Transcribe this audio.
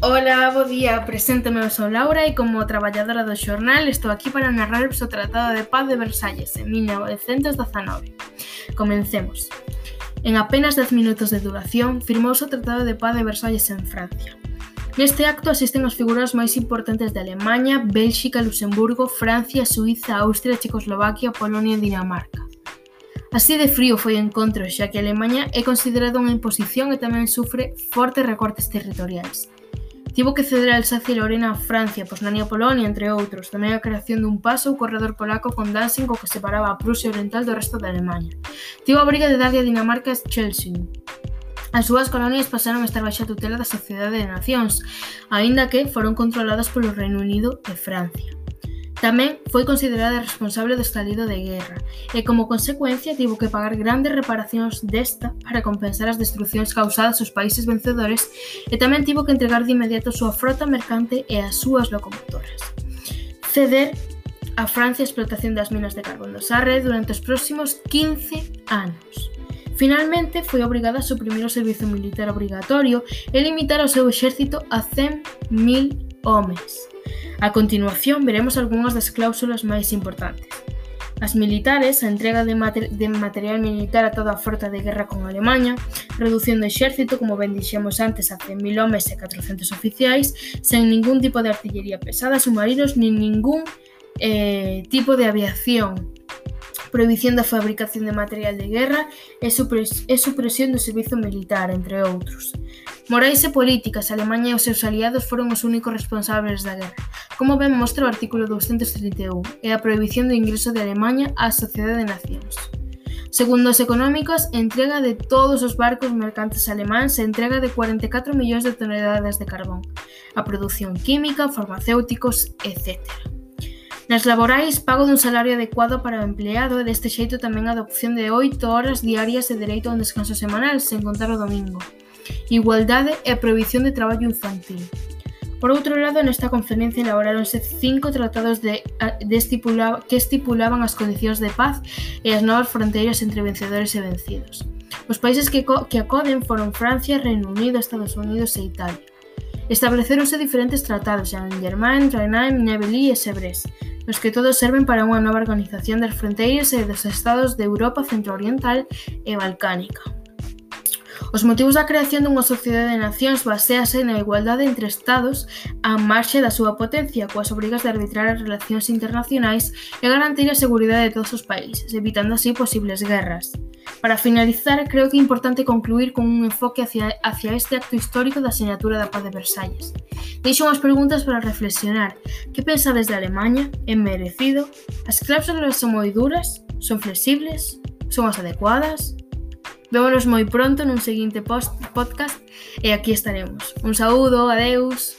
Ola, bo día, preséntame, eu sou Laura e como traballadora do xornal estou aquí para narrar o Tratado de Paz de Versalles en 1919. Comencemos. En apenas 10 minutos de duración firmouse o Tratado de Paz de Versalles en Francia. Neste acto asisten as figuras máis importantes de Alemanha, Bélxica, Luxemburgo, Francia, Suíza, Austria, Checoslovaquia, Polonia e Dinamarca. Así de frío foi o encontro, xa que Alemanha é considerada unha imposición e tamén sufre fortes recortes territoriais. Tivo que ceder a Alsacia e Lorena a Francia, Posnania e Polonia, entre outros. Tamén a creación dun paso ou corredor polaco con Danzig o que separaba a Prusia Oriental do resto da Alemanha. Tivo a briga de darlle a Dinamarca a Chelsea. As súas colonias pasaron a estar baixo a tutela da Sociedade de Nacións, aínda que foron controladas polo Reino Unido e Francia. Tamén foi considerada responsable do estalido de guerra e como consecuencia tivo que pagar grandes reparacións desta para compensar as destruccións causadas aos países vencedores e tamén tivo que entregar de inmediato a súa frota mercante e as súas locomotoras. Ceder a Francia a explotación das minas de carbón do Sarre durante os próximos 15 anos. Finalmente, foi obrigada a suprimir o servizo militar obrigatorio e limitar o seu exército a 100.000 homes. A continuación veremos algunhas das cláusulas máis importantes. As militares, a entrega de, mater de material militar a toda a frota de guerra con Alemanha, reducción do exército, como ben dixemos antes, a 100.000 homes e 400 oficiais, sen ningún tipo de artillería pesada, submarinos, nin ningún eh, tipo de aviación prohibición da fabricación de material de guerra e, supres e supresión do servizo militar, entre outros. Morais e políticas, Alemanha e os seus aliados foron os únicos responsables da guerra. Como ben mostra o artículo 231, é a prohibición do ingreso de Alemanha á Sociedade de Nacións. Segundo os económicos, entrega de todos os barcos mercantes alemáns e entrega de 44 millóns de toneladas de carbón, a produción química, farmacéuticos, etc. Nas laborais, pago dun salario adecuado para o empleado e deste xeito tamén a adopción de 8 horas diarias de dereito a un descanso semanal, sen contar o domingo. Igualdade e prohibición de traballo infantil. Por outro lado, nesta conferencia elaboráronse cinco tratados de, de estipula, que estipulaban as condicións de paz e as novas fronteiras entre vencedores e vencidos. Os países que, que acoden foron Francia, Reino Unido, Estados Unidos e Italia. Estableceronse diferentes tratados en Germain, Rhenaim, Nebelí e Sebres, nos que todos serven para unha nova organización das fronteiras e dos estados de Europa centro-oriental e balcánica. Os motivos da creación dunha sociedade de nacións basease na igualdade entre estados á marxe da súa potencia, coas obrigas de arbitrar as relacións internacionais e garantir a seguridade de todos os países, evitando así posibles guerras. Para finalizar, creo que é importante concluir con un enfoque hacia, hacia este acto histórico da asignatura da paz de Versalles. Deixo unhas preguntas para reflexionar. Que pensades de Alemanha? É merecido? As cláusulas son moi duras? Son flexibles? Son as adecuadas? Vémonos moi pronto nun seguinte post podcast e aquí estaremos. Un saúdo, adeus.